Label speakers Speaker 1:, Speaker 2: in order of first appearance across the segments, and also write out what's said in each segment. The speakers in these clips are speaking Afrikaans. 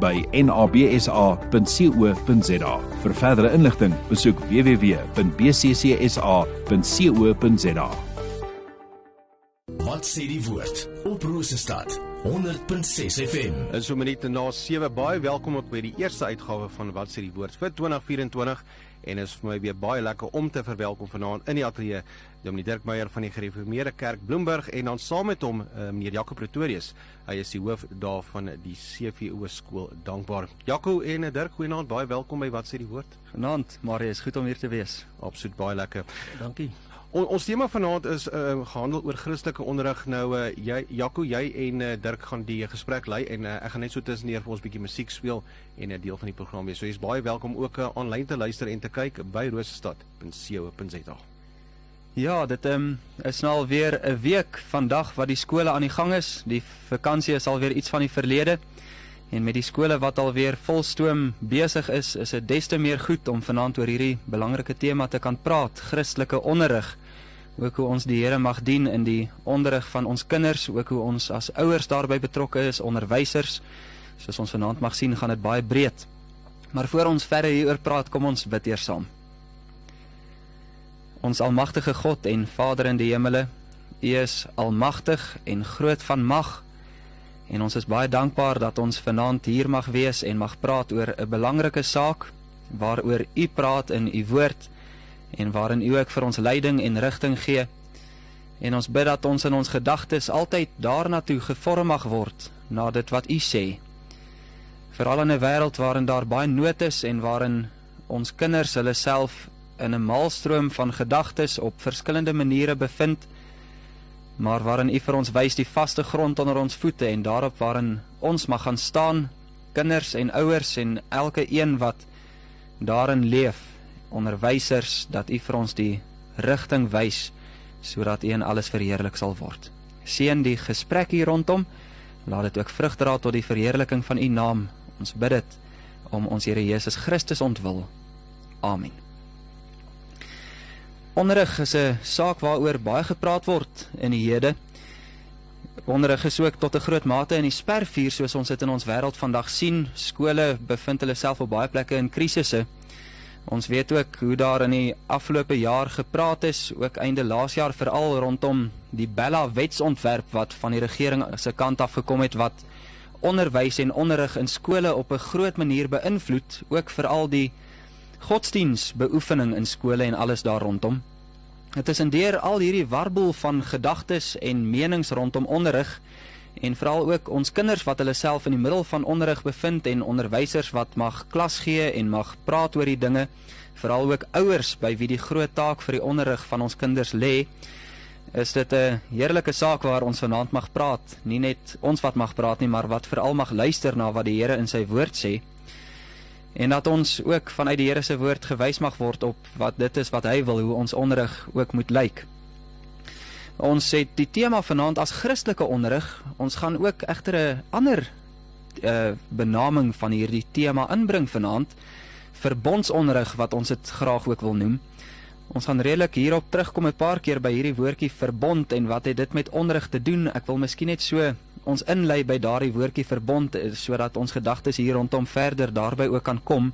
Speaker 1: by nabsa.co.za. Vir verdere inligting, besoek www.bccsa.co.za.
Speaker 2: Wat sê die woord op Rosestad 100.6 FM.
Speaker 3: En so minute na 7 baie welkom op by die eerste uitgawe van Wat sê die woord vir 2024 en is vir my weer baie lekker om te verwelkom vanaand in die ateljee Dominee Dirk Meyer van die Gereformeerde Kerk Bloemburg en dan saam met hom uh, meneer Jaco Pretorius. Hy is die hoof daar van die CVO skool Dankbaar. Jaco en uh, Dirk, goeienaand, baie welkom by Wat sê die woord.
Speaker 4: Goeienaand, Marius, goed om hier te wees.
Speaker 3: Absoluut baie lekker.
Speaker 4: Dankie.
Speaker 3: On, ons tema vanaand is uh, gehandel oor Christelike onderrig. Nou uh, jy Jaco, jy en uh, Dirk gaan die gesprek lei en uh, ek gaan net so tusseneer vir ons bietjie musiek speel en 'n uh, deel van die program wees. So jy's baie welkom ook uh, aanlyn te luister en te kyk by rosestad.co.za.
Speaker 4: Ja, dit um, is nou al weer 'n week vandag wat die skole aan die gang is. Die vakansie is al weer iets van die verlede. En met die skole wat alweer volstoom besig is, is dit des te meer goed om vanaand oor hierdie belangrike tema te kan praat, Christelike onderrig. Ook hoe ons die Here mag dien in die onderrig van ons kinders, ook hoe ons as ouers daarbey betrokke is, onderwysers. Soos ons vanaand mag sien, gaan dit baie breed. Maar voor ons verder hieroor praat, kom ons bid eers saam. Ons almagtige God en Vader in die hemele, U is almagtig en groot van mag. En ons is baie dankbaar dat ons vanaand hier mag wees en mag praat oor 'n belangrike saak waaroor U praat in U woord en waarin U ook vir ons leiding en rigting gee. En ons bid dat ons in ons gedagtes altyd daarna toe gevorm mag word na dit wat U sê. Veral in 'n wêreld waarin daar baie nood is en waarin ons kinders hulle self in 'n maalstroom van gedagtes op verskillende maniere bevind maar waarin U vir ons wys die vaste grond onder ons voete en daarop waarin ons mag gaan staan kinders en ouers en elke een wat daarin leef onderwysers dat U vir ons die rigting wys sodat U in alles verheerlik sal word. Seën die gesprek hier rondom. Laat dit ook vrug dra tot die verheerliking van U naam. Ons bid dit om ons Here Jesus Christus ontwil. Amen Onderrig is 'n saak waaroor baie gepraat word in die hede. Onderrig is ook tot 'n groot mate in die spervuur soos ons dit in ons wêreld vandag sien. Skole bevind hulle self op baie plekke in krisisse. Ons weet ook hoe daar in die afgelope jaar gepraat is, ook einde laas jaar veral rondom die Bella wetsontwerp wat van die regering se kant af gekom het wat onderwys en onderrig in skole op 'n groot manier beïnvloed, ook veral die godsdiensbeoefening in skole en alles daar rondom. Dit is indeer al hierdie warbel van gedagtes en menings rondom onderrig en veral ook ons kinders wat hulle self in die middel van onderrig bevind en onderwysers wat mag klas gee en mag praat oor die dinge, veral ook ouers by wie die groot taak vir die onderrig van ons kinders lê. Is dit 'n heerlike saak waar ons vanaand mag praat, nie net ons wat mag praat nie, maar wat veral mag luister na wat die Here in sy woord sê en dat ons ook vanuit die Here se woord gewys mag word op wat dit is wat hy wil hoe ons onderrig ook moet lyk. Ons het die tema vanaand as Christelike onderrig. Ons gaan ook egter 'n ander uh benaming van hierdie tema inbring vanaand. Verbondsonderrig wat ons dit graag ook wil noem. Ons gaan redelik hierop terugkom 'n paar keer by hierdie woordjie verbond en wat het dit met onderrig te doen? Ek wil miskien net so ons inlei by daardie woordjie verbond sodat ons gedagtes hier rondom verder daarby ook kan kom.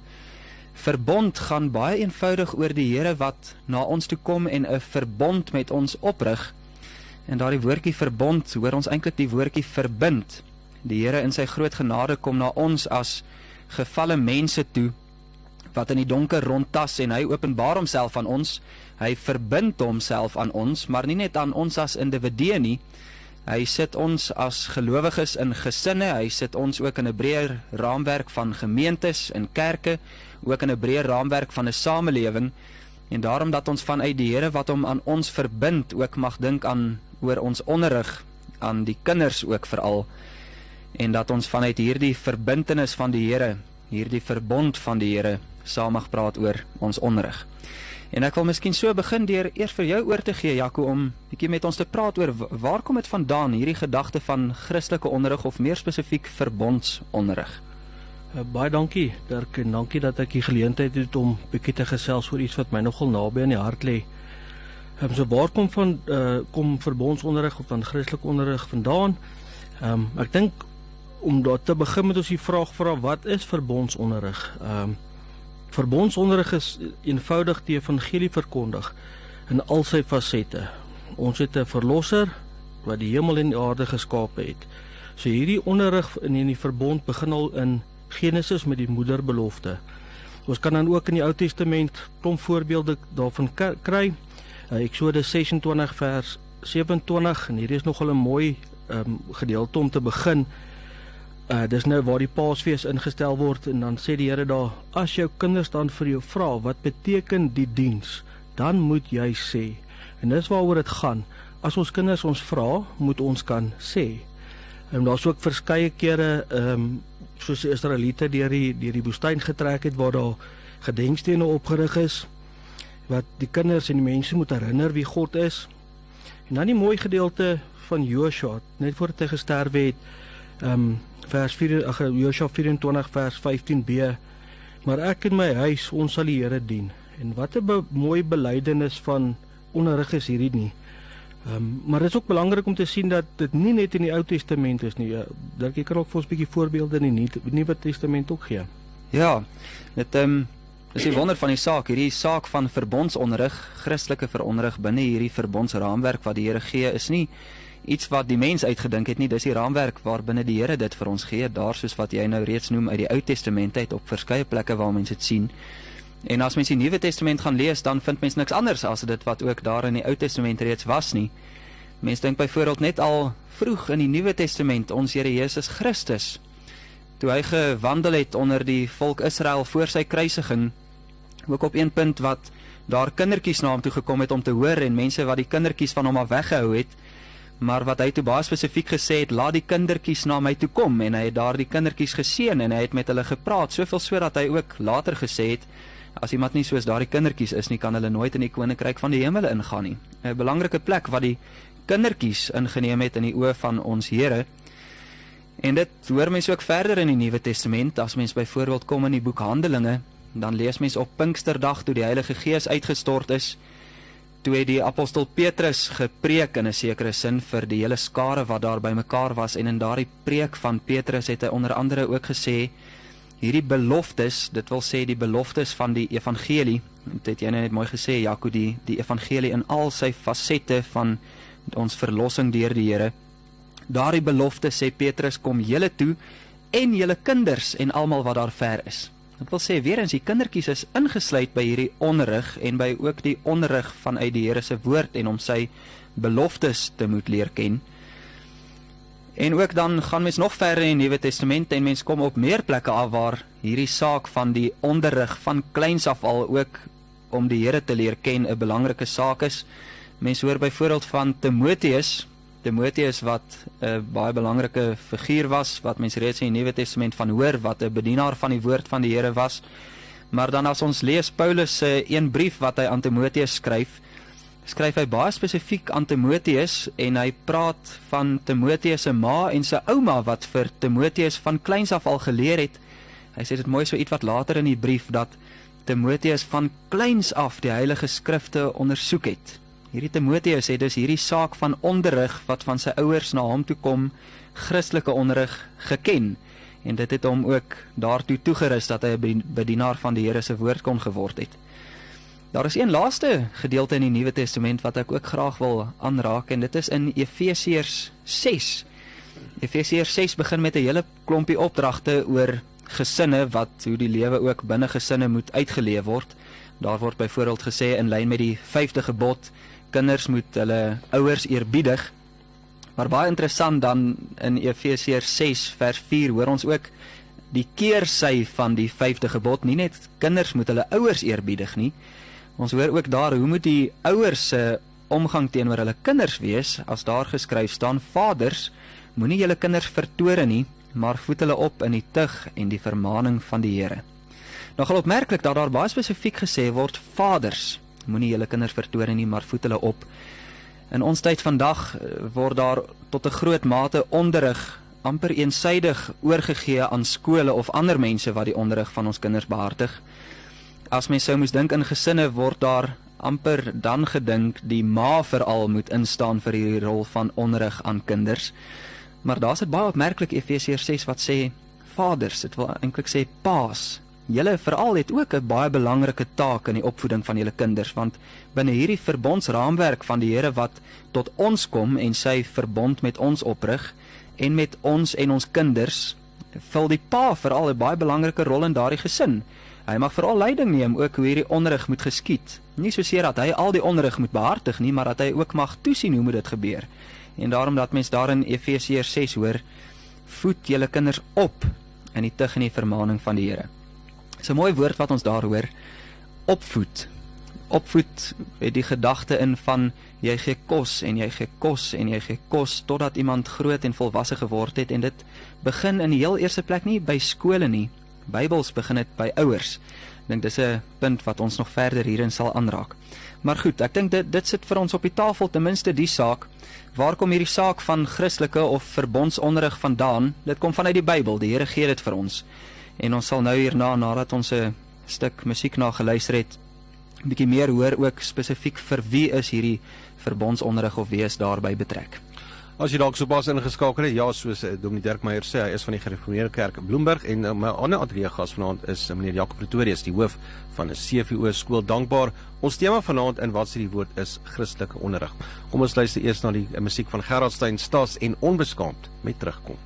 Speaker 4: Verbond gaan baie eenvoudig oor die Here wat na ons toe kom en 'n verbond met ons oprig. En daardie woordjie verbond, hoor ons eintlik die woordjie verbind. Die Here in sy groot genade kom na ons as gefalle mense toe wat in die donker rondtas en hy openbaar homself aan ons. Hy verbind homself aan ons, maar nie net aan ons as individue nie, Hy sit ons as gelowiges in gesinne, hy sit ons ook in 'n breër raamwerk van gemeentes en kerke, ook in 'n breër raamwerk van 'n samelewing. En daarom dat ons vanuit die Here wat hom aan ons verbind, ook mag dink aan oor ons onderrig aan die kinders ook veral en dat ons vanuit hierdie verbintenis van die Here hierdie verbond van die Here saam mag praat oor ons onderrig. En ek wil miskien so begin deur eers vir jou oor te gee Jaco om bietjie met ons te praat oor waar kom dit vandaan hierdie gedagte van Christelike onderrig of meer spesifiek verbondsonderrig.
Speaker 5: Uh, baie dankie Dirk en dankie dat ek die geleentheid het om bietjie te gesels oor iets wat my nogal naby aan die hart lê. Ehm um, so waar kom van uh, kom verbondsonderrig of dan Christelike onderrig vandaan? Ehm um, ek dink om daar te begin met ons die vraag vra wat is verbondsonderrig? Ehm um, verbondsonderrig is eenvoudig die evangelie verkondig in al sy fasette. Ons het 'n verlosser wat die hemel en die aarde geskaap het. So hierdie onderrig in die verbond begin al in Genesis met die moederbelofte. Ons kan dan ook in die Ou Testament klomp voorbeelde daarvan kry. Eksodus 26 vers 27 en hierdie is nogal 'n mooi um, gedeelte om te begin. Uh dis nou waar die Paasfees ingestel word en dan sê die Here daar as jou kinders dan vir jou vra wat beteken die diens? Dan moet jy sê en dis waaroor dit gaan. As ons kinders ons vra moet ons kan sê. En daar's ook verskeie kere ehm um, soos die Israeliete deur die deur die woestyn getrek het waar daar gedenkstene opgerig is wat die kinders en die mense moet herinner wie God is. En dan die mooi gedeelte van Joshua net voor hy gesterf het ehm um, vers 4 ag Josua 24 vers 15b maar ek en my huis ons sal die Here dien en wat 'n be mooi belydenis van onderrig is hierdie nie Ehm um, maar dit is ook belangrik om te sien dat dit nie net in die Ou Testament is nie. Ja, Dalk ek kan ook vir ons 'n bietjie voorbeelde in die Nuwe Testament ook gee.
Speaker 4: Ja. Dit ehm um, is die wonder van die saak, hierdie saak van verbondsonderrig, Christelike veronderrig binne hierdie verbondsraamwerk wat die Here gee is nie iets wat die mens uitgedink het nie, dis die raamwerk waarbinne die Here dit vir ons gee, daar soos wat jy nou reeds noem uit die Ou Testament uit op verskeie plekke waar mense dit sien. En as mens die Nuwe Testament gaan lees, dan vind mens niks anders as dit wat ook daar in die Ou Testament reeds was nie. Mense dink byvoorbeeld net al vroeg in die Nuwe Testament ons Here Jesus Christus toe hy gewandel het onder die volk Israel voor sy kruisiging ook op een punt wat daar kindertjies na hom toe gekom het om te hoor en mense wat die kindertjies van hom af weggehou het maar wat hy toe baie spesifiek gesê het, laat die kindertjies na my toe kom en hy het daardie kindertjies geseën en hy het met hulle gepraat, soveel so dat hy ook later gesê het as iemand nie soos daardie kindertjies is nie, kan hulle nooit in die koninkryk van die hemel ingaan nie. 'n Belangrike plek wat die kindertjies ingeneem het in die oë van ons Here. En dit hoor mense ook verder in die Nuwe Testament, as mens byvoorbeeld kom in die boek Handelinge, dan lees mens op Pinksterdag toe die Heilige Gees uitgestort is, toe het die apostel Petrus gepreek in 'n sekere sin vir die hele skare wat daar bymekaar was en in daardie preek van Petrus het hy onder andere ook gesê hierdie beloftes, dit wil sê die beloftes van die evangelie, dit het jy nou net mooi gesê Jaco die die evangelie in al sy fasette van ons verlossing deur die Here. Daardie beloftes sê Petrus kom julle toe en julle kinders en almal wat daar ver is. Dit wil sê weer eens die kindertjies is ingesluit by hierdie onderrig en by ook die onderrig vanuit die Here se woord en om sy beloftes te moet leer ken. En ook dan gaan mens nog verder in die Nuwe Testament en mens kom op meer plekke af waar hierdie saak van die onderrig van kleins af al ook om die Here te leer ken 'n belangrike saak is. Mens hoor byvoorbeeld van Timoteus Timoteus wat 'n baie belangrike figuur was wat mense reeds in die Nuwe Testament van hoor wat 'n bedienaar van die woord van die Here was. Maar dan as ons lees Paulus se een brief wat hy aan Timoteus skryf, skryf hy baie spesifiek aan Timoteus en hy praat van Timoteus se ma en sy ouma wat vir Timoteus van kleins af al geleer het. Hy sê dit mooi so iets wat later in die brief dat Timoteus van kleins af die heilige skrifte ondersoek het Hierdie Timoteus het dus hierdie saak van onderrig wat van sy ouers na hom toe kom, Christelike onderrig geken en dit het hom ook daartoe toegerus dat hy 'n bedienaar van die Here se woord kon geword het. Daar is een laaste gedeelte in die Nuwe Testament wat ek ook graag wil aanraak en dit is in Efesiërs 6. Efesiërs 6 begin met 'n hele klompie opdragte oor gesinne wat hoe die lewe ook binne gesinne moet uitgeleef word. Daar word byvoorbeeld gesê in lyn met die 5de gebod kinders moet hulle ouers eerbiedig. Maar baie interessant dan in Efesiërs 6 vers 4 hoor ons ook die keersy van die 5de gebod, nie net kinders moet hulle ouers eerbiedig nie. Ons hoor ook daar hoe moet die ouers se omgang teenoor hulle kinders wees as daar geskryf staan vaders moenie julle kinders vertore nie maar voed hulle op in die tug en die vermaaning van die Here. Gaan opmerklik dat daar baie spesifiek gesê word vaders moenie julle kinders vertoon nie, maar voed hulle op. In ons tyd vandag eh, word daar tot 'n groot mate onderrig amper eensaidig oorgegee aan skole of ander mense wat die onderrig van ons kinders behartig. As mens sou moes dink in gesinne word daar amper dan gedink die ma veral moet instaan vir hierdie rol van onderrig aan kinders. Maar daar's 'n baie opmerklik Efesiërs 6 wat sê vaders, dit wil eintlik sê paas. Julle veral het ook 'n baie belangrike taak in die opvoeding van julle kinders want binne hierdie verbondsraamwerk van die Here wat tot ons kom en sy verbond met ons oprig en met ons en ons kinders vul die pa veral 'n baie belangrike rol in daardie gesin. Hy mag veral leiding neem ook hoe hierdie onderrig moet geskied. Nie soseer dat hy al die onderrig moet behartig nie, maar dat hy ook mag toesien hoe moet dit gebeur. En daarom dat mens daar in Efesiërs 6 hoor, voed julle kinders op in die tug en die vermaaning van die Here. 'n mooi woord wat ons daar hoor. Opvoed. Opvoed het die gedagte in van jy gee kos en jy gee kos en jy gee kos totdat iemand groot en volwasse geword het en dit begin in die heel eerste plek nie by skole nie, Bybels begin dit by ouers. Ek dink dis 'n punt wat ons nog verder hierin sal aanraak. Maar goed, ek dink dit dit sit vir ons op die tafel ten minste die saak. Waar kom hierdie saak van Christelike of verbondsonderrig vandaan? Dit kom vanuit die Bybel. Die Here gee dit vir ons. En ons sal nou hierna nadat ons 'n stuk musiek na geluister het, 'n bietjie meer hoor ook spesifiek vir wie is hierdie verbondsonderrig of wie is daarbey betrek.
Speaker 3: As jy dalk sopas ingeskakel het, ja, soos uh, Dominee Dirk Meyer sê, hy is van die Gereformeerde Kerk Bloemberg en uh, my ander ateljee gas vanaand is uh, meneer Jacob Pretorius, die hoof van 'n CVO skool Dankbaar. Ons tema vanaand in wat sê die woord is Christelike onderrig. Kom ons luister eers na die musiek van Gerard Stein Stas en Onbeskaamd met terugkom.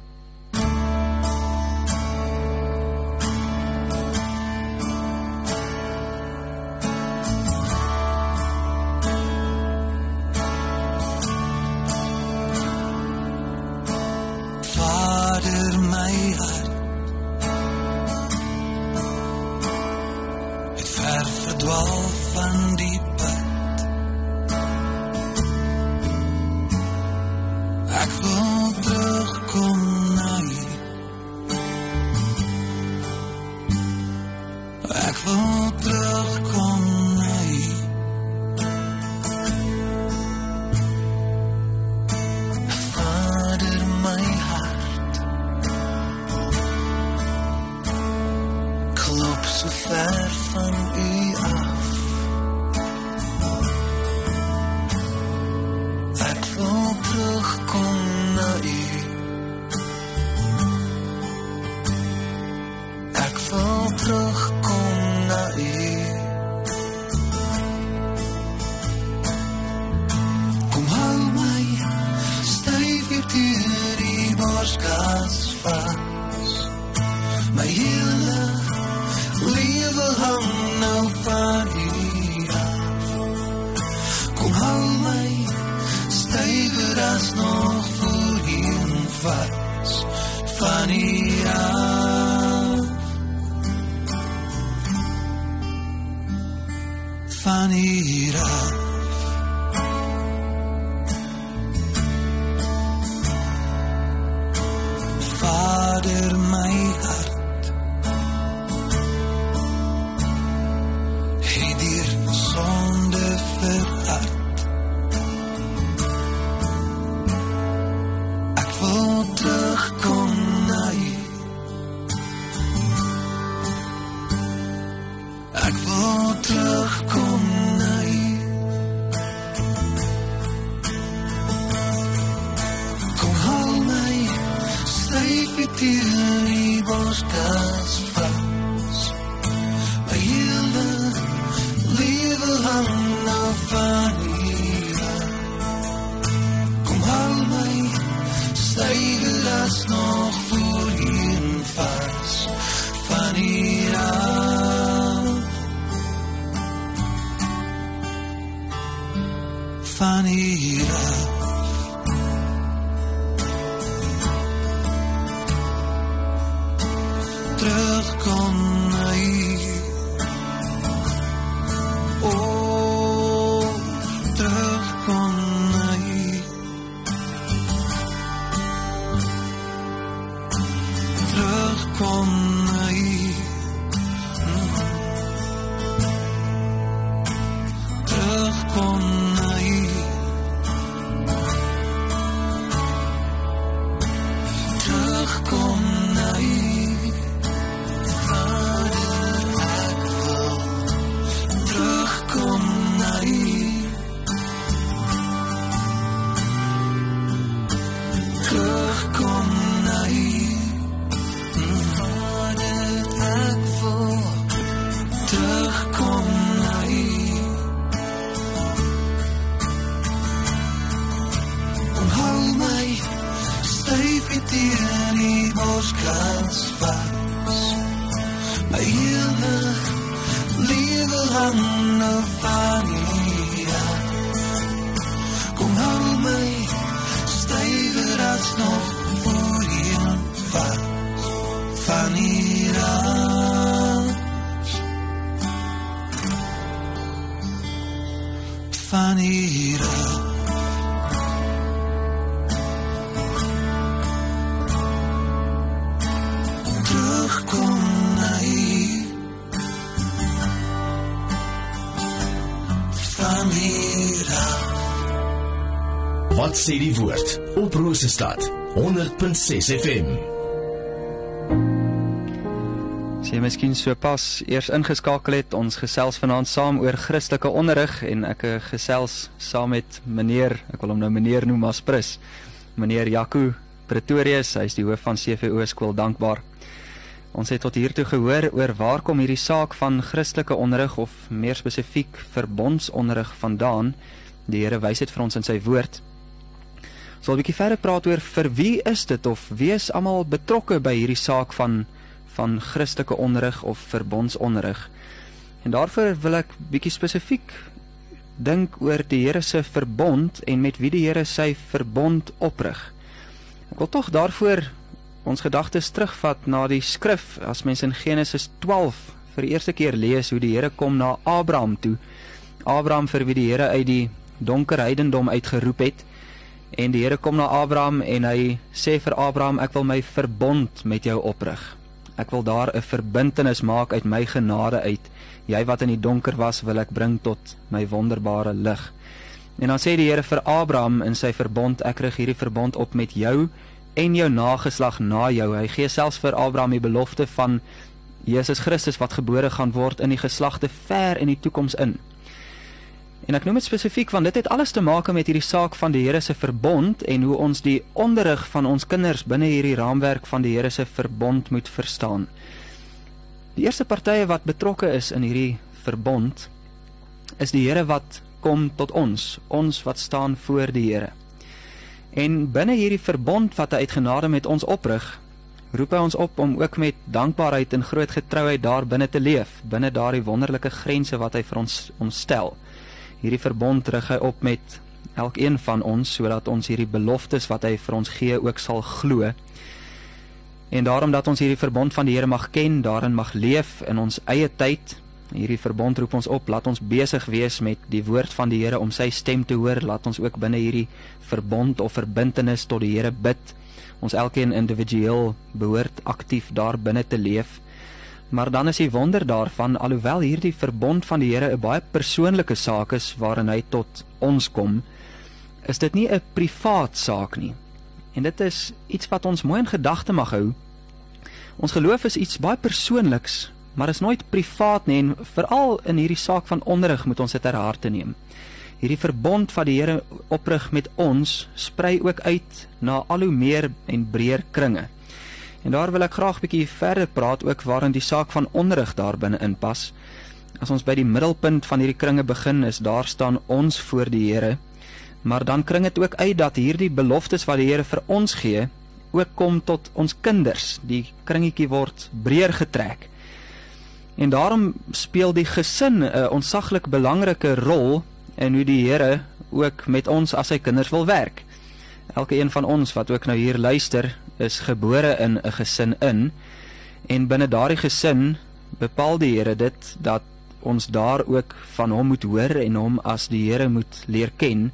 Speaker 6: terugkom. venida.
Speaker 2: Wat sê die woord op Rosestad 100.6 FM.
Speaker 4: As jy miskien so pas eers ingeskakel het, ons gesels vanaand saam oor Christelike onderrig en ek eh, gesels saam met meneer, ek wil hom nou meneer noem as prins, meneer Jaco Pretorius, hy is die hoof van CVO skool dankbaar. Ons het tot hier toe gehoor oor waar kom hierdie saak van Christelike onderrig of meer spesifiek verbondsonderrig vandaan. Die Here wys dit vir ons in sy woord. Sal 'n bietjie verder praat oor vir wie is dit of wie is almal betrokke by hierdie saak van van Christelike onderrig of verbondsonderrig. En daarvoor wil ek bietjie spesifiek dink oor die Here se verbond en met wie die Here sy verbond oprig. Ek wil tog daarvoor ons gedagtes terugvat na die skrif as mens in Genesis 12 vir die eerste keer lees hoe die Here kom na Abraham toe. Abraham vir wie die Here uit die donker heidendom uitgeroep het. En die Here kom na Abraham en hy sê vir Abraham ek wil my verbond met jou oprig. Ek wil daar 'n verbintenis maak uit my genade uit. Jy wat in die donker was, wil ek bring tot my wonderbare lig. En dan sê die Here vir Abraham in sy verbond, ek rig hierdie verbond op met jou en jou nageslag na jou. Hy gee selfs vir Abraham die belofte van Jesus Christus wat gebore gaan word in die geslagte ver in die toekoms in. En ek noem dit spesifiek want dit het alles te maak met hierdie saak van die Here se verbond en hoe ons die onderrig van ons kinders binne hierdie raamwerk van die Here se verbond moet verstaan. Die eerste partye wat betrokke is in hierdie verbond is die Here wat kom tot ons, ons wat staan voor die Here. En binne hierdie verbond wat hy uit genade met ons oprig, roep hy ons op om ook met dankbaarheid en groot getrouheid daar binne te leef, binne daardie wonderlike grense wat hy vir ons ons stel. Hierdie verbond rig hy op met elkeen van ons sodat ons hierdie beloftes wat hy vir ons gee ook sal glo. En daarom dat ons hierdie verbond van die Here mag ken, daarin mag leef in ons eie tyd. Hierdie verbond roep ons op, laat ons besig wees met die woord van die Here om sy stem te hoor. Laat ons ook binne hierdie verbond of verbintenis tot die Here bid. Ons elkeen individueel behoort aktief daar binne te leef. Maar dan is die wonder daarvan alhoewel hierdie verbond van die Here 'n baie persoonlike saak is waarin hy tot ons kom, is dit nie 'n privaat saak nie. En dit is iets wat ons mooi in gedagte mag hou. Ons geloof is iets baie persoonliks, maar is nooit privaat nie en veral in hierdie saak van onderrig moet ons dit ter harte neem. Hierdie verbond wat die Here oprig met ons, sprei ook uit na al hoe meer en breër kringe. En daar wil ek graag bietjie verder praat ook waarin die saak van onderrig daarbinne inpas. As ons by die middelpunt van hierdie kringe begin, is daar staan ons voor die Here. Maar dan kring dit ook uit dat hierdie beloftes wat die Here vir ons gee, ook kom tot ons kinders. Die kringetjie word breër getrek. En daarom speel die gesin 'n onsaglik belangrike rol in hoe die Here ook met ons as sy kinders wil werk. Elke een van ons wat ook nou hier luister, is gebore in 'n gesin in en binne daardie gesin bepaal die Here dit dat ons daar ook van hom moet hoor en hom as die Here moet leer ken.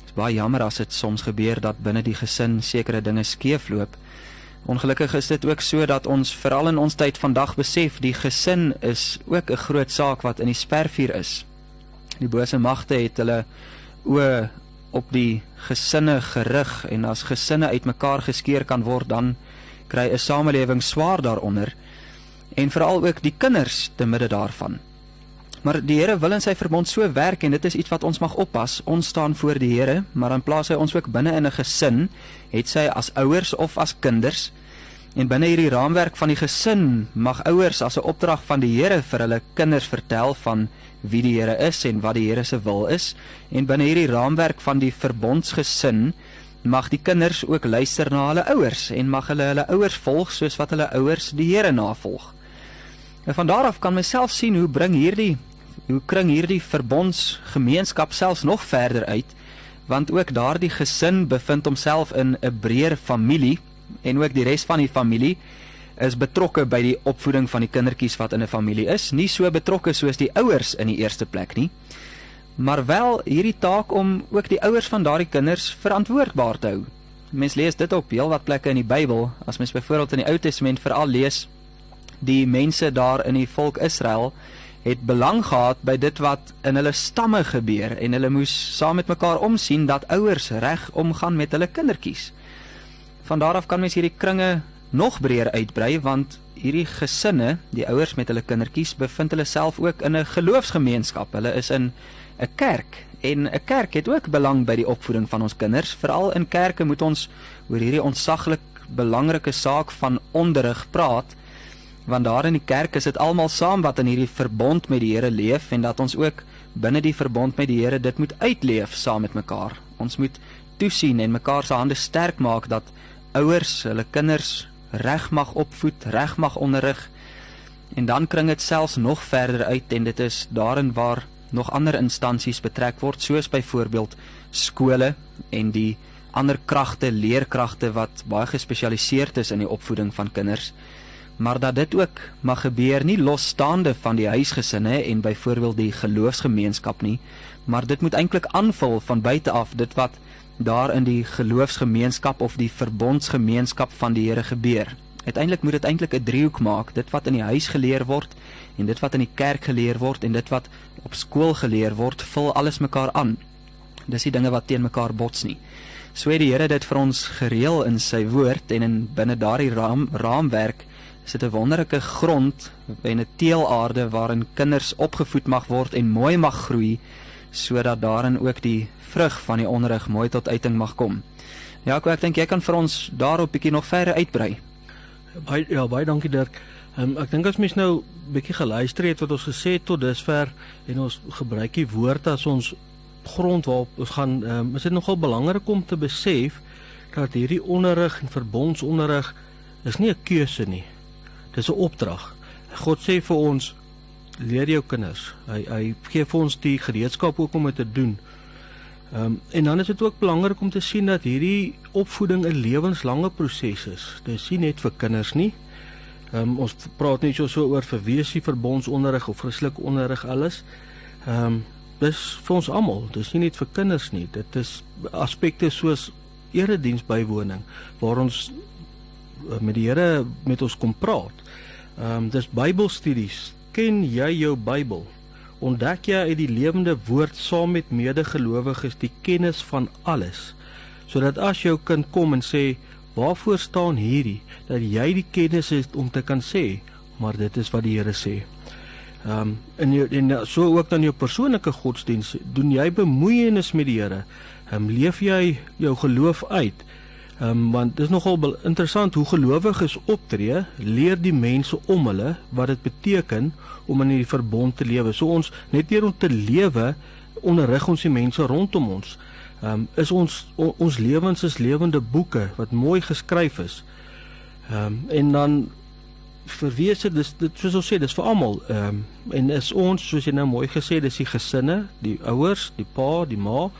Speaker 4: Dit is baie jammer as dit soms gebeur dat binne die gesin sekere dinge skeefloop. Ongelukkig is dit ook so dat ons veral in ons tyd vandag besef die gesin is ook 'n groot saak wat in die spervuur is. Die bose magte het hulle oë op die gesinne gerig en as gesinne uitmekaar geskeur kan word dan kry 'n samelewing swaar daaronder en veral ook die kinders te midde daarvan. Maar die Here wil in sy verbond so werk en dit is iets wat ons mag oppas. Ons staan voor die Here, maar dan plaas hy ons ook binne in 'n gesin, het sy as ouers of as kinders. En binne hierdie raamwerk van die gesin mag ouers as 'n opdrag van die Here vir hulle kinders vertel van wie die Here is en wat die Here se wil is. En binne hierdie raamwerk van die verbondsgesin mag die kinders ook luister na hulle ouers en mag hulle hulle ouers volg soos wat hulle ouers die Here navolg. En van daar af kan mens self sien hoe bring hierdie hoe kring hierdie verbondsgemeenskap selfs nog verder uit want ook daardie gesin bevind homself in 'n breër familie en ook die res van die familie is betrokke by die opvoeding van die kindertjies wat in 'n familie is, nie so betrokke soos die ouers in die eerste plek nie. Maar wel hierdie taak om ook die ouers van daardie kinders verantwoordbaar te hou. Mens lees dit op heelwat plekke in die Bybel, as mens byvoorbeeld in die Ou Testament veral lees die mense daar in die volk Israel het belang gehad by dit wat in hulle stamme gebeur en hulle moes saam met mekaar omsien dat ouers reg omgaan met hulle kindertjies. Van daar af kan mens hierdie kringe nog breër uitbrei want hierdie gesinne, die ouers met hulle kindertjies bevind hulle self ook in 'n geloofsgemeenskap. Hulle is in 'n kerk en 'n kerk het ook belang by die opvoeding van ons kinders. Veral in kerke moet ons oor hierdie ontsaglik belangrike saak van onderrig praat want daar in die kerk is dit almal saam wat in hierdie verbond met die Here leef en dat ons ook binne die verbond met die Here dit moet uitleef saam met mekaar. Ons moet toesien en mekaar se hande sterk maak dat ouers hulle kinders reg mag opvoed, reg mag onderrig. En dan kring dit selfs nog verder uit en dit is daarin waar nog ander instansies betrek word soos byvoorbeeld skole en die ander kragte, leerkragte wat baie gespesialiseerd is in die opvoeding van kinders maar dat dit ook mag gebeur nie losstaande van die huisgesinne en byvoorbeeld die geloofsgemeenskap nie, maar dit moet eintlik aanvul van buite af dit wat daar in die geloofsgemeenskap of die verbondsgemeenskap van die Here gebeur. Uiteindelik moet dit eintlik 'n driehoek maak, dit wat in die huis geleer word en dit wat in die kerk geleer word en dit wat op skool geleer word, vul alles mekaar aan. Dis die dinge wat teen mekaar bots nie. So het die Here dit vir ons gereël in sy woord en in binne daardie raam raamwerk is dit 'n wonderlike grond en 'n teelaarde waarin kinders opgevoed mag word en mooi mag groei sodat daarin ook die vrug van die onderrig mooi tot uiting mag kom. Ja, ek, ek dink jy kan vir ons daarop bietjie nog verder uitbrei.
Speaker 5: Baie ja, baie dankie Dirk. Um, ek dink as mens nou bietjie geluister het wat ons gesê het tot dusver en ons gebruik die woord as ons grond waarop ons gaan, um, is dit nogal belangrik om te besef dat hierdie onderrig en verbondsonderrig is nie 'n keuse nie. Dis 'n opdrag. God sê vir ons leer jou kinders. Hy hy gee vir ons die gereedskap ook om dit te doen. Ehm um, en dan is dit ook belangrik om te sien dat hierdie opvoeding 'n lewenslange proses is. Dis nie net vir kinders nie. Ehm um, ons praat nie so oor vir wiesie verbondsonderrig of Christelike onderrig alles. Ehm um, dis vir ons almal. Dis nie net vir kinders nie. Dit is aspekte soos erediens bywoning waar ons Eh, met die Here met ons kom praat. Ehm um, dis Bybelstudies. Ken jy jou Bybel? Ontdek jy uit die lewende woord saam met medegelowiges die kennis van alles. Sodat as jou kind kom en sê, "Waarvoor staan hierdie?" dat jy die kennis het om te kan sê, "Maar dit is wat die Here sê." Ehm um, en jy en so ook dan jou persoonlike godsdiens, doen jy bemoeienis met die Here? Ehm um, leef jy jou geloof uit? Ehm um, want dit is nogal interessant hoe gelowiges optree, leer die mense om hulle wat dit beteken om in hierdie verbond te lewe. So ons net deur om te lewe onderrig ons die mense rondom ons. Ehm um, is ons on, ons lewens is lewende boeke wat mooi geskryf is. Ehm um, en dan vir wie is dit dit soos ons sê dis vir almal ehm um, en is ons soos jy nou mooi gesê dis die gesinne, die ouers, die pa, die ma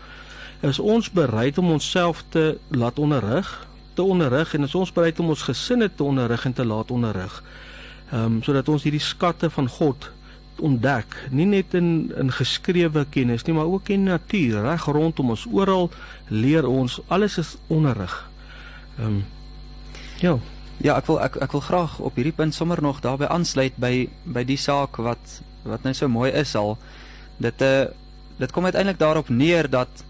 Speaker 5: is ons bereid om onsself te laat onderrig, te onderrig en is ons bereid om ons gesinne te onderrig en te laat onderrig. Ehm um, sodat ons hierdie skatte van God ontdek, nie net in in geskrewe kennis nie, maar ook in natuur, reg rondom ons oral leer ons alles is onderrig. Ehm um, ja.
Speaker 4: Ja, ek wil ek ek wil graag op hierdie punt sommer nog daarbey aansluit by by die saak wat wat nou so mooi is al. Dit eh uh, dit kom uiteindelik daarop neer dat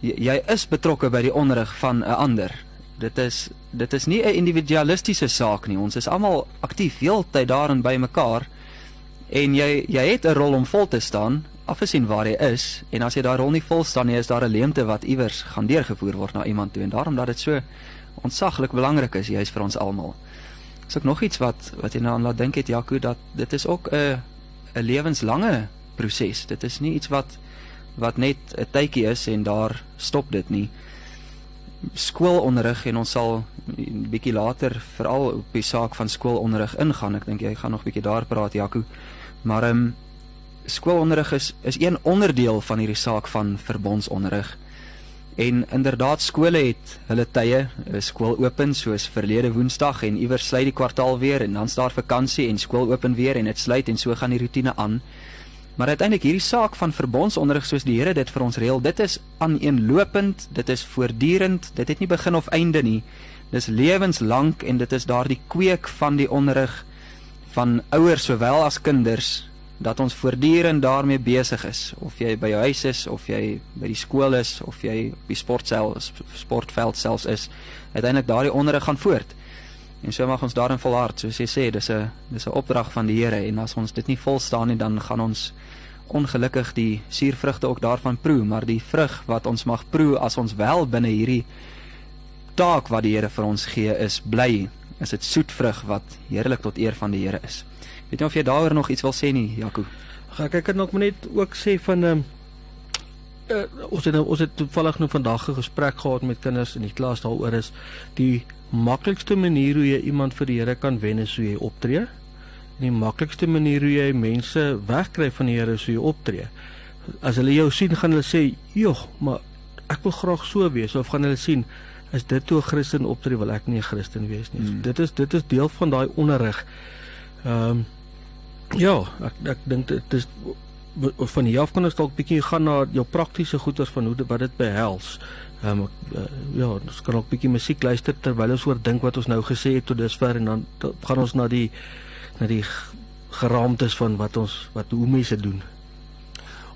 Speaker 4: jy, jy is betrokke by die onderrig van 'n ander. Dit is dit is nie 'n individualistiese saak nie. Ons is almal aktief heeltyd daarin by mekaar en jy jy het 'n rol om vol te staan afgesien waar jy is en as jy daai rol nie vol staan nie is daar 'n leemte wat iewers gaan deurgevoer word na iemand toe en daarom dat dit so ontsaglik belangrik is juis vir ons almal. Is ook nog iets wat wat jy nou aan laat dink het Jaco dat dit is ook 'n 'n lewenslange proses. Dit is nie iets wat wat net 'n tydjie is en daar stop dit nie. skoolonderrig en ons sal bietjie later veral op die saak van skoolonderrig ingaan. Ek dink jy gaan nog bietjie daar praat Jaco. Maar ehm um, skoolonderrig is is een onderdeel van hierdie saak van verbondsonderrig. En inderdaad skole het hulle tye, skool open soos verlede Woensdag en iewers sluit die kwartaal weer en dan's daar vakansie en skool open weer en dit sluit en so gaan die rotine aan. Maar uiteindelik hierdie saak van verbondsonderrig soos die Here dit vir ons reël, dit is aaneenlopend, dit is voortdurend, dit het nie begin of einde nie. Dis lewenslank en dit is daardie kweek van die onderrig van ouers sowel as kinders dat ons voortdurend daarmee besig is of jy by jou huis is of jy by die skool is of jy op die sportsel sportveld selfs is uiteindelik daardie onderrig gaan voort en so mag ons daarin volhard soos jy sê dis 'n dis 'n opdrag van die Here en as ons dit nie volstaan nie dan gaan ons ongelukkig die suurvrugte ook daarvan proe maar die vrug wat ons mag proe as ons wel binne hierdie taak wat die Here vir ons gee is bly is dit soetvrug wat heerlik tot eer van die Here is Weet jy of jy daaroor nog iets wil sê nie, Jaco?
Speaker 5: Ga ek kan nog net ook sê van ehm uh, ons het ons het toevallig nou vandag 'n gesprek gehad met kinders in die klas daaroor is die maklikste manier hoe jy iemand vir die Here kan wen is hoe jy optree. En die maklikste manier hoe jy mense wegkry van die Here is hoe jy optree. As hulle jou sien, gaan hulle sê, "Joh, maar ek wil graag so wees." Of gaan hulle sien, "Is dit toe 'n Christen optree, wil ek nie 'n Christen wees nie." Hmm. So, dit is dit is deel van daai onderrig. Ehm um, Ja, ek ek dink dit is van hier af kan ons dalk bietjie gaan na jou praktiese goeders van hoe wat dit behels. Ehm um, uh, ja, ons kan ook bietjie musiek luister terwyl ons oor dink wat ons nou gesê het tot dusver en dan gaan ons na die na die geraamtes van wat ons wat hoe mense doen.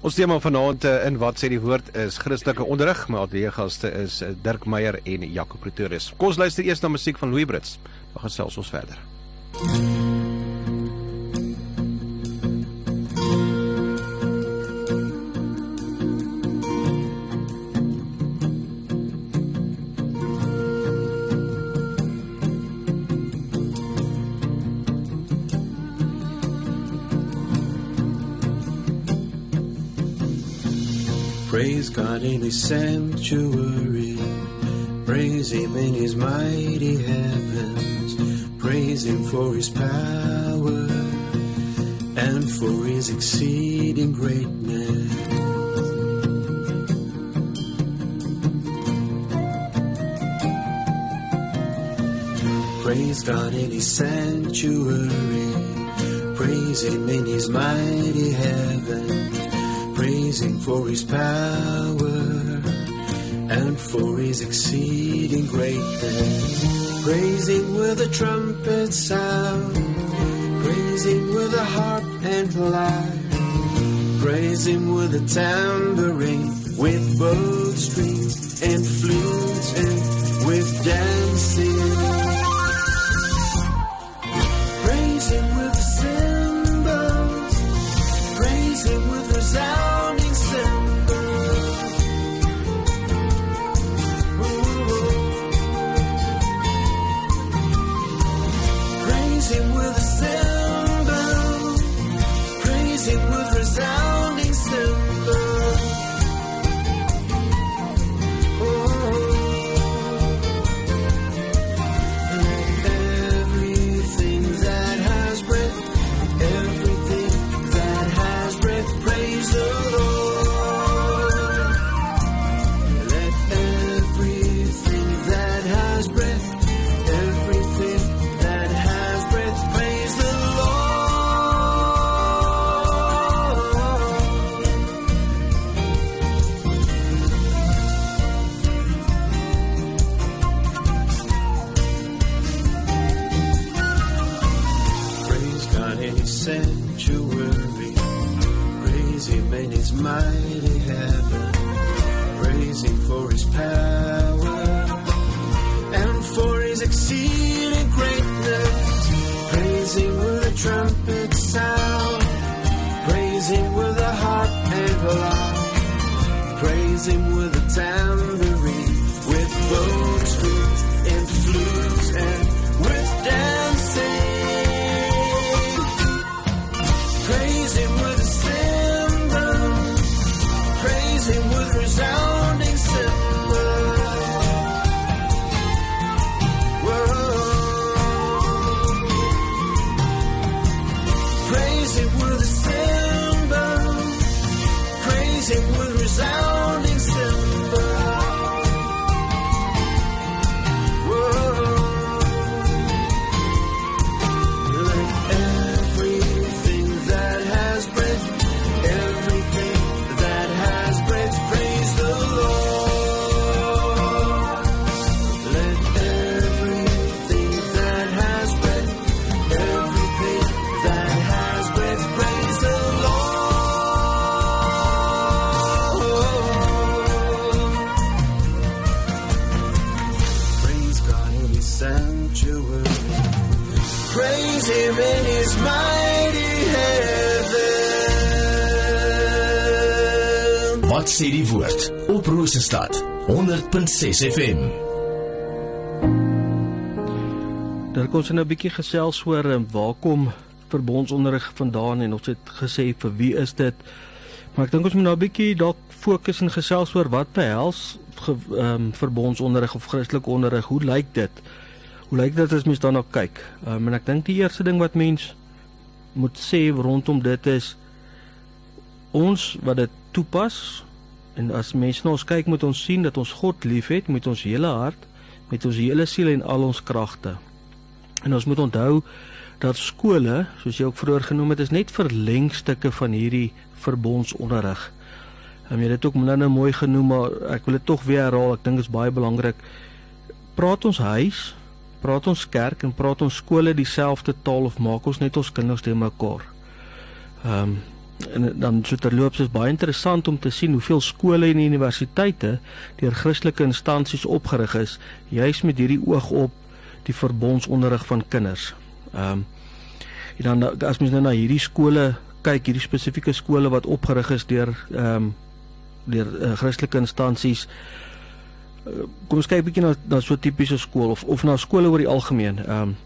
Speaker 3: Ons tema vanaand eh, in wat sê die woord is Christelike onderrig. My ateljeegaste is eh, Dirk Meyer en Jaco Pretorius. Kom ons luister eers na musiek van Louis Brits. Dan gesels ons verder. Mm.
Speaker 6: Praise In his sanctuary. Praise him in his mighty heavens. Praise him for his power and for his exceeding greatness. Praise God in his sanctuary. Praise him in his mighty heavens praising for his power and for his exceeding greatness. Praising with a trumpet sound, praising with a harp and lyre, praising with a tambourine, with both strings
Speaker 2: sê die woord op Rosestad 100.6 FM.
Speaker 5: Daar kom ons nou 'n bietjie gesels oor um, waar kom verbondsonderrig vandaan en ons het gesê vir wie is dit? Maar ek dink ons moet nou 'n bietjie dalk fokus en gesels oor wat behels ge, um, verbondsonderrig of Christelike onderrig. Hoe lyk dit? Hoe lyk dit as mens daarna kyk? Um, en ek dink die eerste ding wat mens moet sê rondom dit is ons wat dit toepas en as mense na ons kyk moet ons sien dat ons God liefhet met ons hele hart, met ons hele siel en al ons kragte. En ons moet onthou dat skole, soos jy ook vroeër genoem het, is net verlengstukke van hierdie verbondsonderrig. Ehm jy dit ook nou nou mooi genoem, maar ek wil dit tog weer herhaal. Ek dink dit is baie belangrik. Praat ons huis, praat ons kerk en praat ons skole dieselfde taal of maak ons net ons kinders te mekaar? Ehm um, en dan so terloops is baie interessant om te sien hoeveel skole en universiteite deur Christelike instansies opgerig is juis met hierdie oog op die verbondsonderrig van kinders. Ehm um, en dan as mens nou na hierdie skole kyk, hierdie spesifieke skole wat opgerig is deur ehm um, deur uh, Christelike instansies uh, kom ons kyk 'n bietjie na na so 'n tipiese skool of of na skole oor die algemeen. Ehm um,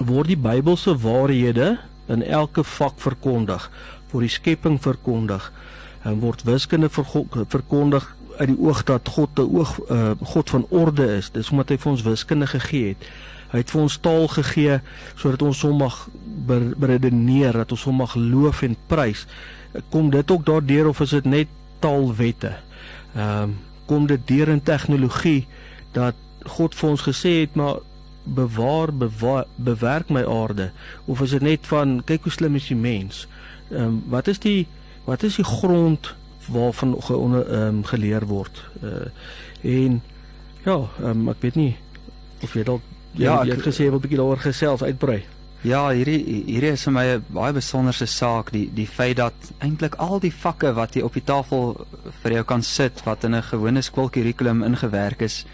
Speaker 5: word die Bybelse waarhede in elke vak verkondig, word die skepping verkondig en word wiskunde verkondig uit die oog dat God 'n oog uh, God van orde is. Dis omdat hy vir ons wiskunde gegee het. Hy het vir ons taal gegee sodat ons hom mag beredeneer, dat ons hom mag loof en prys. Kom dit ook daardeur of is dit net taalwette? Ehm um, kom dit deur in tegnologie dat God vir ons gesê het maar bewaar, bewaar bewerk my aarde of is dit net van kyk hoe slim is die mens? Ehm um, wat is die wat is die grond waarvan ge, onder, um, geleer word? Uh en ja, um, ek weet nie of jy dalk ja, jy het gesê jy wil 'n bietjie daaroor gesels uitbrei.
Speaker 4: Ja, hierdie hierdie is vir my 'n baie besonderse saak, die die feit dat eintlik al die vakke wat jy op die tafel vir jou kan sit wat in 'n gewone skoolkurrikulum ingewerk is,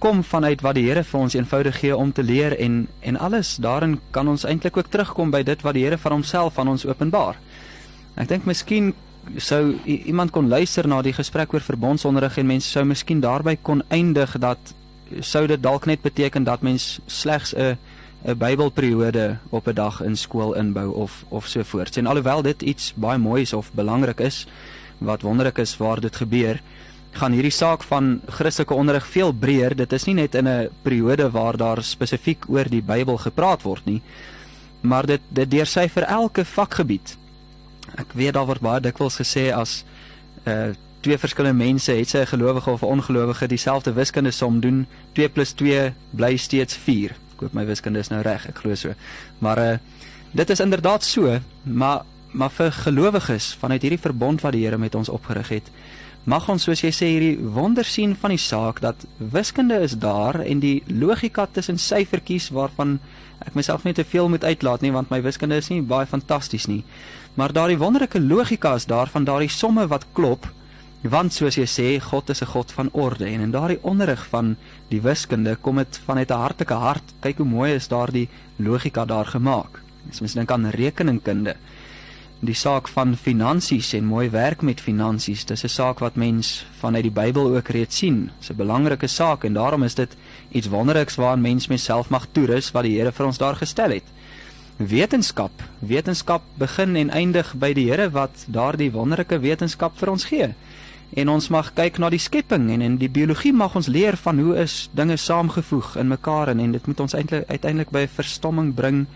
Speaker 4: kom vanuit wat die Here vir ons eenvoudig gee om te leer en en alles daarin kan ons eintlik ook terugkom by dit wat die Here van homself aan ons openbaar. Ek dink miskien sou iemand kon luister na die gesprek oor verbondsonderrig en mense sou miskien daarby kon eindig dat sou dit dalk net beteken dat mens slegs 'n 'n Bybelperiode op 'n dag in skool inbou of of so voort. En alhoewel dit iets baie moois of belangrik is wat wonderlik is waar dit gebeur, gaan hierdie saak van Christelike onderrig veel breër. Dit is nie net in 'n periode waar daar spesifiek oor die Bybel gepraat word nie, maar dit dit deursy vir elke vakgebied. Ek weet daar word baie dikwels gesê as uh twee verskillende mense, het sy 'n gelowige of 'n ongelowige, dieselfde wiskunde som doen, 2 + 2 bly steeds 4. Ek hoop my wiskunde is nou reg, ek glo so. Maar uh dit is inderdaad so, maar maar vir gelowiges vanuit hierdie verbond wat die Here met ons opgerig het, mag ons soos jy sê hierdie wonder sien van die saak dat wiskunde is daar en die logika tussen syfertjies waarvan ek myself net te veel moet uitlaat nie want my wiskunde is nie baie fantasties nie. Maar daardie wonderlike logika is daar van daardie somme wat klop Want soos jy sê, God is 'n God van orde en in daardie onderrig van die wiskunde kom dit vanuit 'n hartlike hart. Kyk hoe mooi is daardie logika daar gemaak. As mens dink aan rekeningkunde, die saak van finansies en mooi werk met finansies, dis 'n saak wat mens vanuit die Bybel ook reeds sien. Dis 'n belangrike saak en daarom is dit iets wonderliks waaraan mens menself mag toerus wat die Here vir ons daar gestel het. Wetenskap, wetenskap begin en eindig by die Here wat daardie wonderlike wetenskap vir ons gee en ons mag kyk na die skepping en in die biologie mag ons leer van hoe is dinge saamgevoeg in mekaar en, en dit moet ons eintlik uiteindelik by verstomming bring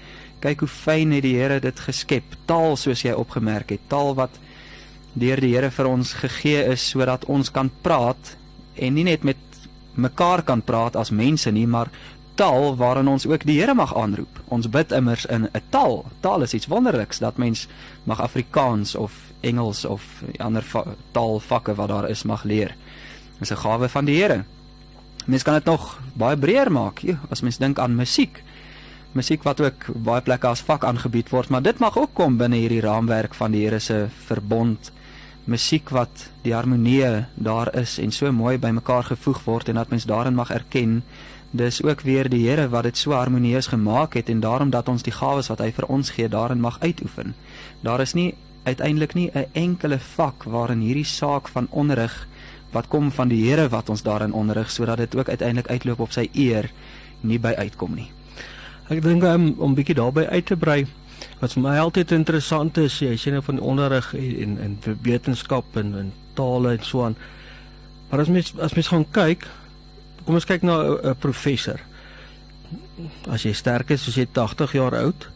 Speaker 4: Kyk hoe fyn het die Here dit geskep. Taal soos jy opgemerk het, taal wat deur die Here vir ons gegee is sodat ons kan praat en nie net met mekaar kan praat as mense nie, maar taal waarin ons ook die Here mag aanroep. Ons bid immers in 'n taal. Taal is iets wonderliks dat mens mag Afrikaans of Engels of ander va taalvakke wat daar is mag leer. Dis 'n gawe van die Here. Mens kan dit nog baie breër maak, jo, as mens dink aan musiek. Musiek wat ook baie plekke as vak aangebied word, maar dit mag ook kom binne hierdie raamwerk van die Here se verbond. Musiek wat die harmonie daar is en so mooi bymekaar gevoeg word en dat mens daarin mag erken dis ook weer die Here wat dit so harmonieus gemaak het en daarom dat ons die gawes wat hy vir ons gee daarin mag uitoefen. Daar is nie uiteindelik nie 'n enkele vak waarin hierdie saak van onderrig wat kom van die Here wat ons daarin onderrig sodat dit ook uiteindelik uitloop op sy eer nie by uitkom nie.
Speaker 5: Ek dink um, om 'n bietjie daarby uit te brei wat vir my altyd interessant is, jy sê nou van die onderrig en en wetenskap en en tale en so aan. Maar as mens as mens gaan kyk, kom ons kyk na 'n professor. As jy sterk is, as jy 80 jaar oud,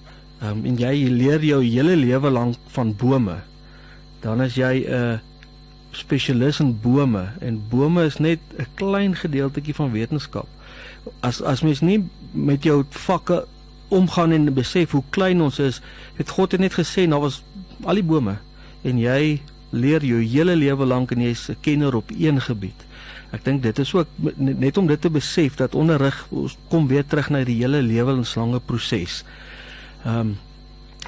Speaker 5: um, en jy leer jou hele lewe lank van bome, dan is jy 'n spesialis in bome en bome is net 'n klein gedeeltjie van wetenskap. As as mens nie met jou vakke omgaan en besef hoe klein ons is, het God het net gesê daar was al die bome en jy leer jou hele lewe lank en jy's 'n kenner op een gebied. Ek dink dit is ook net om dit te besef dat onderrig ons kom weer terug na die hele lewenslange proses. Ehm um,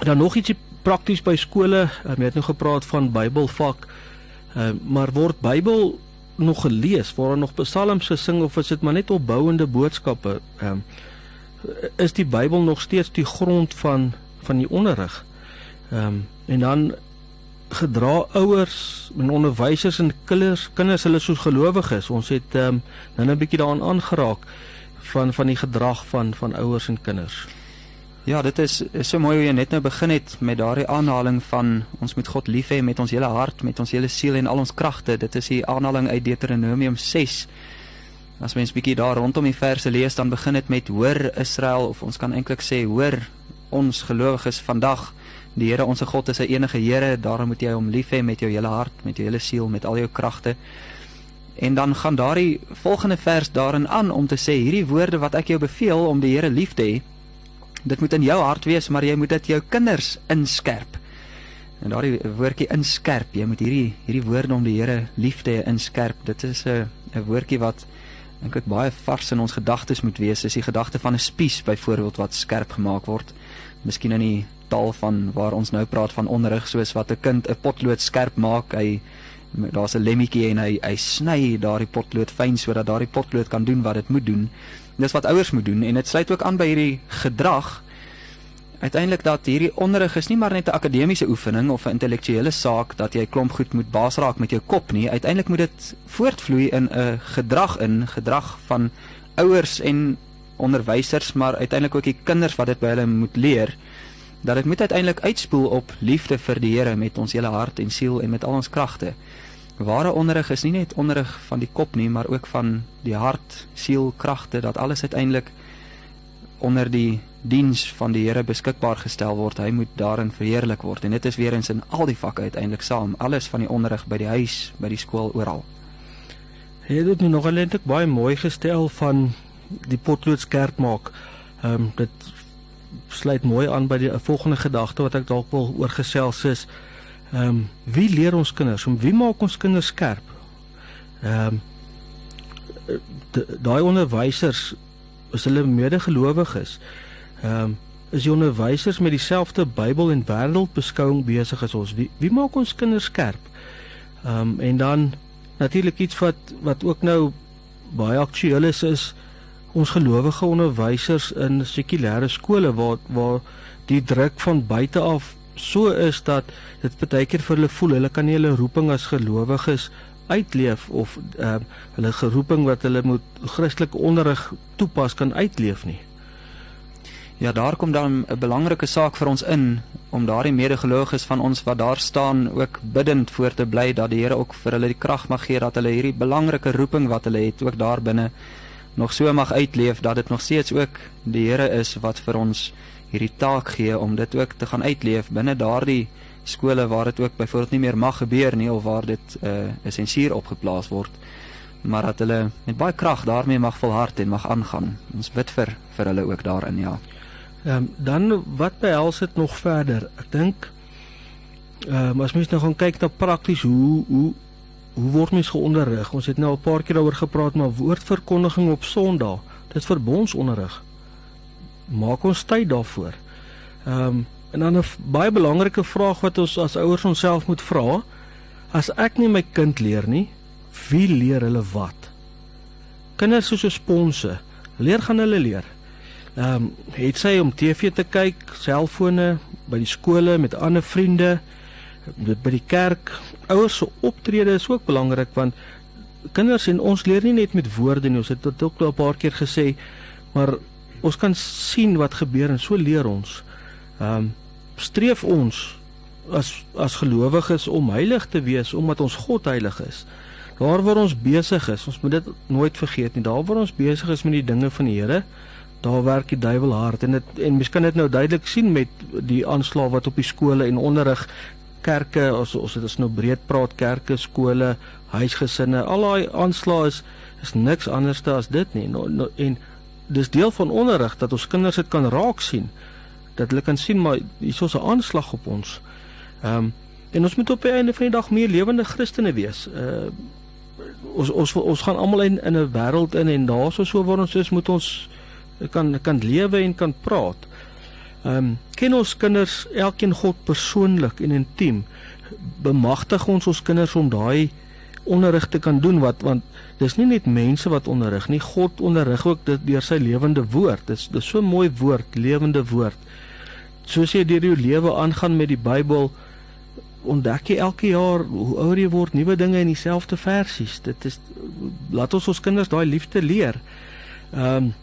Speaker 5: dan nog ietsie prakties by skole. Ek het nou gepraat van Bybelvak. Ehm uh, maar word Bybel nog gelees? Word daar nog psalms gesing of is dit maar net opbouende boodskappe? Ehm um, is die Bybel nog steeds die grond van van die onderrig? Ehm um, en dan gedra ouers en onderwysers en kinders kinders hulle soos gelowiges. Ons het ehm um, nou 'n bietjie daaraan aangeraak van van die gedrag van van ouers en kinders.
Speaker 4: Ja, dit is, is so mooi hoe jy net nou begin het met daardie aanhaling van ons moet God lief hê met ons hele hart, met ons hele siel en al ons kragte. Dit is die aanhaling uit Deuteronomium 6. As mens bietjie daar rondom die verse lees, dan begin dit met hoor Israel of ons kan eintlik sê hoor ons gelowiges vandag Die Here ons God is 'n enige Here, daarom moet jy hom lief hê met jou hele hart, met jou hele siel, met al jou kragte. En dan gaan daardie volgende vers daarin aan om te sê hierdie woorde wat ek jou beveel om die Here lief te hê, dit moet in jou hart wees, maar jy moet dit jou kinders inskerp. En daardie woordjie inskerp, jy moet hierdie hierdie woorde om die Here lief te hê inskerp. Dit is 'n 'n woordjie wat ek baie vars in ons gedagtes moet wees. Dis die gedagte van 'n spies byvoorbeeld wat skerp gemaak word. Miskien in die taal van waar ons nou praat van onderrig soos wat 'n kind 'n potlood skerp maak, hy daar's 'n lemmetjie en hy hy sny daardie potlood fyn sodat daardie potlood kan doen wat dit moet doen. Dis wat ouers moet doen en dit sluit ook aan by hierdie gedrag. Uiteindelik dat hierdie onderrig is nie maar net 'n akademiese oefening of 'n intellektuele saak dat jy klomp goed moet baas raak met jou kop nie. Uiteindelik moet dit voortvloei in 'n gedrag in gedrag van ouers en onderwysers, maar uiteindelik ook die kinders wat dit by hulle moet leer dat dit moet uiteindelik uitspoel op liefde vir die Here met ons hele hart en siel en met al ons kragte. Ware onderrig is nie net onderrig van die kop nie, maar ook van die hart, siel, kragte dat alles uiteindelik onder die diens van die Here beskikbaar gestel word. Hy moet daarin verheerlik word en dit is weer eens in al die vakke uiteindelik saam, alles van die onderrig by die huis, by die skool, oral.
Speaker 5: Hy het dit nog eintlik baie mooi gestel van die potlood skerp maak. Ehm um, dit sluit mooi aan by die volgende gedagte wat ek dalk wil oorgesels is. Ehm um, wie leer ons kinders? Om wie maak ons kinders skerp? Ehm um, daai onderwysers is hulle medegelowiges. Ehm um, is die onderwysers met dieselfde Bybel en wêreldbeskouing besig as ons. Wie wie maak ons kinders skerp? Ehm um, en dan natuurlik iets wat wat ook nou baie aktueel is is ons gelowige onderwysers in sekulêre skole waar waar die druk van buite af so is dat dit baie keer vir hulle voel hulle kan nie hulle roeping as gelowiges uitleef of ehm uh, hulle geroeping wat hulle moet Christelike onderrig toepas kan uitleef nie.
Speaker 4: Ja, daar kom dan 'n belangrike saak vir ons in om daardie medegelowiges van ons wat daar staan ook bidend voor te bly dat die Here ook vir hulle die krag mag gee dat hulle hierdie belangrike roeping wat hulle het ook daar binne nog so mag uitleef dat dit nog steeds ook die Here is wat vir ons hierdie taak gee om dit ook te gaan uitleef binne daardie skole waar dit ook byvoorbeeld nie meer mag gebeur nie of waar dit 'n uh, sensuur opgeplaas word maar dat hulle met baie krag daarmee mag volhard en mag aangaan. Ons bid vir vir hulle ook daarin, ja.
Speaker 5: Ehm um, dan wat behels dit nog verder? Ek dink ehm um, as mens nou gaan kyk na prakties hoe hoe hoe word mens geonderrig? Ons het nou al 'n paar keer daaroor gepraat, maar woordverkondiging op Sondag, dit verbondsonderrig. Maak ons tyd daarvoor. Ehm um, en dan 'n baie belangrike vraag wat ons as ouers onsself moet vra, as ek nie my kind leer nie, wie leer hulle wat? Kinders soos 'n sponse, leer gaan hulle leer. Ehm um, het sy om TV te kyk, selfone by die skole met ander vriende, by die kerk. Ouers se optrede is ook belangrik want kinders en ons leer nie net met woorde nie, ons het dit ook al 'n paar keer gesê, maar ons kan sien wat gebeur en so leer ons. Ehm um, streef ons as as gelowiges om heilig te wees omdat ons God heilig is. Daar waar ons besig is, ons moet dit nooit vergeet nie. Daar waar ons besig is met die dinge van die Here, daar werk die duiwel hard en dit en mens kan dit nou duidelik sien met die aanslag wat op die skole en onderrig kerke as ons dit is nou breed praat kerke, skole, huisgesinne, al daai aanslae is is niks anderste as dit nie. No, no, en dis deel van onderrig dat ons kinders dit kan raak sien. Dat hulle kan sien maar hier is 'n aanslag op ons. Ehm um, en ons moet op die einde van die dag meer lewende Christene wees. Uh ons ons ons gaan almal in in 'n wêreld in en daarso so waar ons is moet ons kan kan lewe en kan praat. Ehm um, ken ons kinders elkeen God persoonlik en intiem. Bemagtig ons ons kinders om daai onderrig te kan doen wat want dis nie net mense wat onderrig nie, God onderrig ook dit deur sy lewende woord. Dis dis so 'n mooi woord, lewende woord. Soos jy deur jou lewe aangaan met die Bybel, ontdek jy elke jaar hoe ouer jy word, nuwe dinge in dieselfde versies. Dit is laat ons ons kinders daai liefde leer. Ehm um,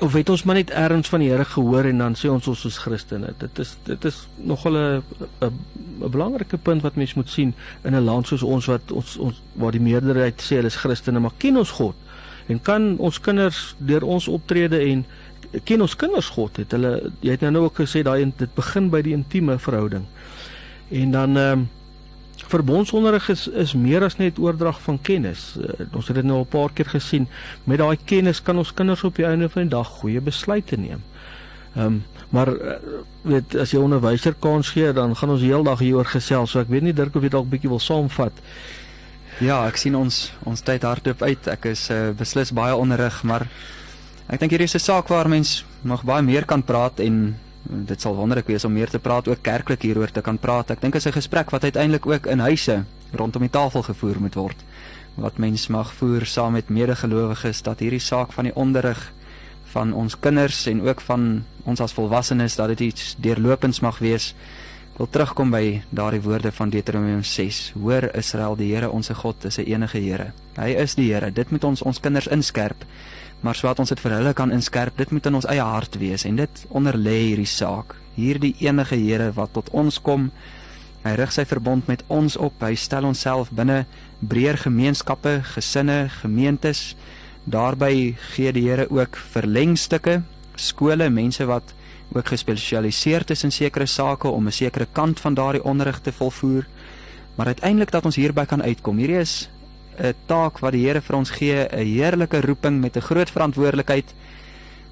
Speaker 5: of het ons maar net erns van die Here gehoor en dan sê ons ons is Christene. Dit is dit is nogal 'n 'n 'n belangrike punt wat mens moet sien in 'n land soos ons wat ons ons waar die meerderheid sê hulle is Christene, maar ken ons God en kan ons kinders deur ons optrede en ken ons kinders God het hulle jy het nou nou ook gesê daai dit begin by die intieme verhouding. En dan ehm um, verbondsonderrig is is meer as net oordrag van kennis. Uh, ons het dit nou al 'n paar keer gesien. Met daai kennis kan ons kinders op die einde van die dag goeie besluite neem. Ehm um, maar uh, weet as jy onderwyser kans gee, dan gaan ons heeldag hieroor gesels. So ek weet nie Dirk of jy dalk bietjie wil saamvat.
Speaker 4: Ja, ek sien ons ons tyd hardloop uit. Ek is uh, beslis baie onderrig, maar ek dink hierdie is 'n saak waar mens nog baie meer kan praat en dit sal wonderlik wees om meer te praat ook kerklik hieroor te kan praat. Ek dink dit is 'n gesprek wat uiteindelik ook in huise rondom die tafel gevoer moet word. Wat mens mag voer saam met medegelowiges dat hierdie saak van die onderrig van ons kinders en ook van ons as volwassenes dat dit iets deurlopends mag wees. Ek wil terugkom by daardie woorde van Deuteronomium 6. Hoor Israel, die Here ons God is 'n enige Here. Hy is die Here. Dit moet ons ons kinders inskerp maar sodat ons dit vir hulle kan inskerp, dit moet in ons eie hart wees en dit onderlê hierdie saak. Hierdie enige Here wat tot ons kom, hy rig sy verbond met ons op. Hy stel onsself binne breër gemeenskappe, gesinne, gemeentes. Daarby gee die Here ook verlengstukke, skole, mense wat ook gespesialiseer is in sekere sake om 'n sekere kant van daardie onderrig te volvoer. Maar uiteindelik dat ons hierby kan uitkom. Hierdie is 'n taak wat die Here vir ons gee, 'n heerlike roeping met 'n groot verantwoordelikheid.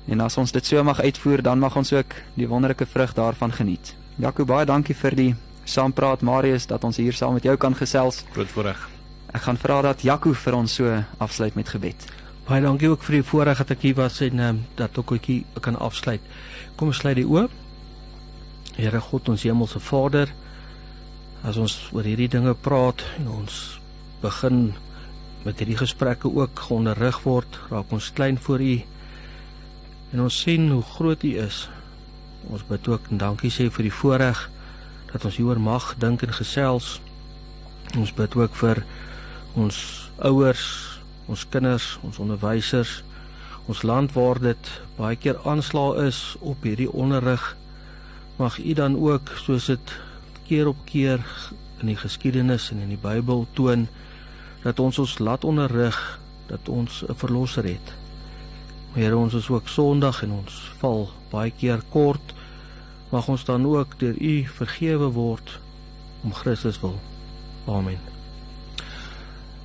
Speaker 4: En as ons dit so mag uitvoer, dan mag ons ook die wonderlike vrug daarvan geniet. Jaco, baie dankie vir die saampraat Marius dat ons hier saam met jou kan gesels.
Speaker 3: Groot voorreg.
Speaker 4: Ek gaan vra dat Jaco vir ons so afsluit met gebed.
Speaker 5: Baie dankie ook vir die voorreg dat ek hier was en um, dat ek ook hier kan afsluit. Kom ons sluit die oop. Here God, ons hemelse Vader, as ons oor hierdie dinge praat en ons begin met hierdie gesprekke ook geonderrig word, raak ons klein voor U en ons sien hoe groot U is. Ons bid ook en dankie sê vir die voorreg dat ons hieroor mag dink en gesels. Ons bid ook vir ons ouers, ons kinders, ons onderwysers, ons land waar dit baie keer aanslaa is op hierdie onderrig. Mag U dan ook soos dit keer op keer in die geskiedenis en in die Bybel toon dat ons ons laat onderrig dat ons 'n verlosser het. Here ons is ook Sondag en ons val baie keer kort mag ons dan ook deur U vergewe word om Christus wil. Amen.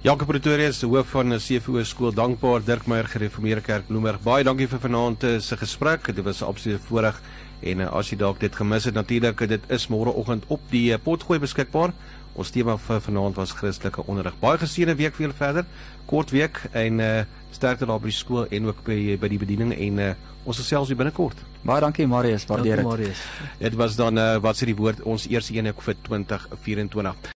Speaker 7: Jakob Pretorius, hoof van 'n CVO skool, dankbaar Dirk Meyer Gereformeerde Kerk Bloemberg. Baie dankie vir vanaand eh, se gesprek. Dit was 'n absolute voorreg en uh, as jy dalk dit gemis het, natuurlik dit is môreoggend op die uh, potgooi beskikbaar. Ons tema vir vanaand was Christelike onderrig. Baie geseënde week vir julle verder. Kort week en uh, sterkte daar by die skool en ook by by die bediening en uh, ons gesels weer binnekort.
Speaker 4: Baie dankie Marius, waardeer
Speaker 5: Dankie
Speaker 4: dit.
Speaker 5: Marius.
Speaker 7: Dit was dan uh, wat sê die woord ons eerste een vir 2024.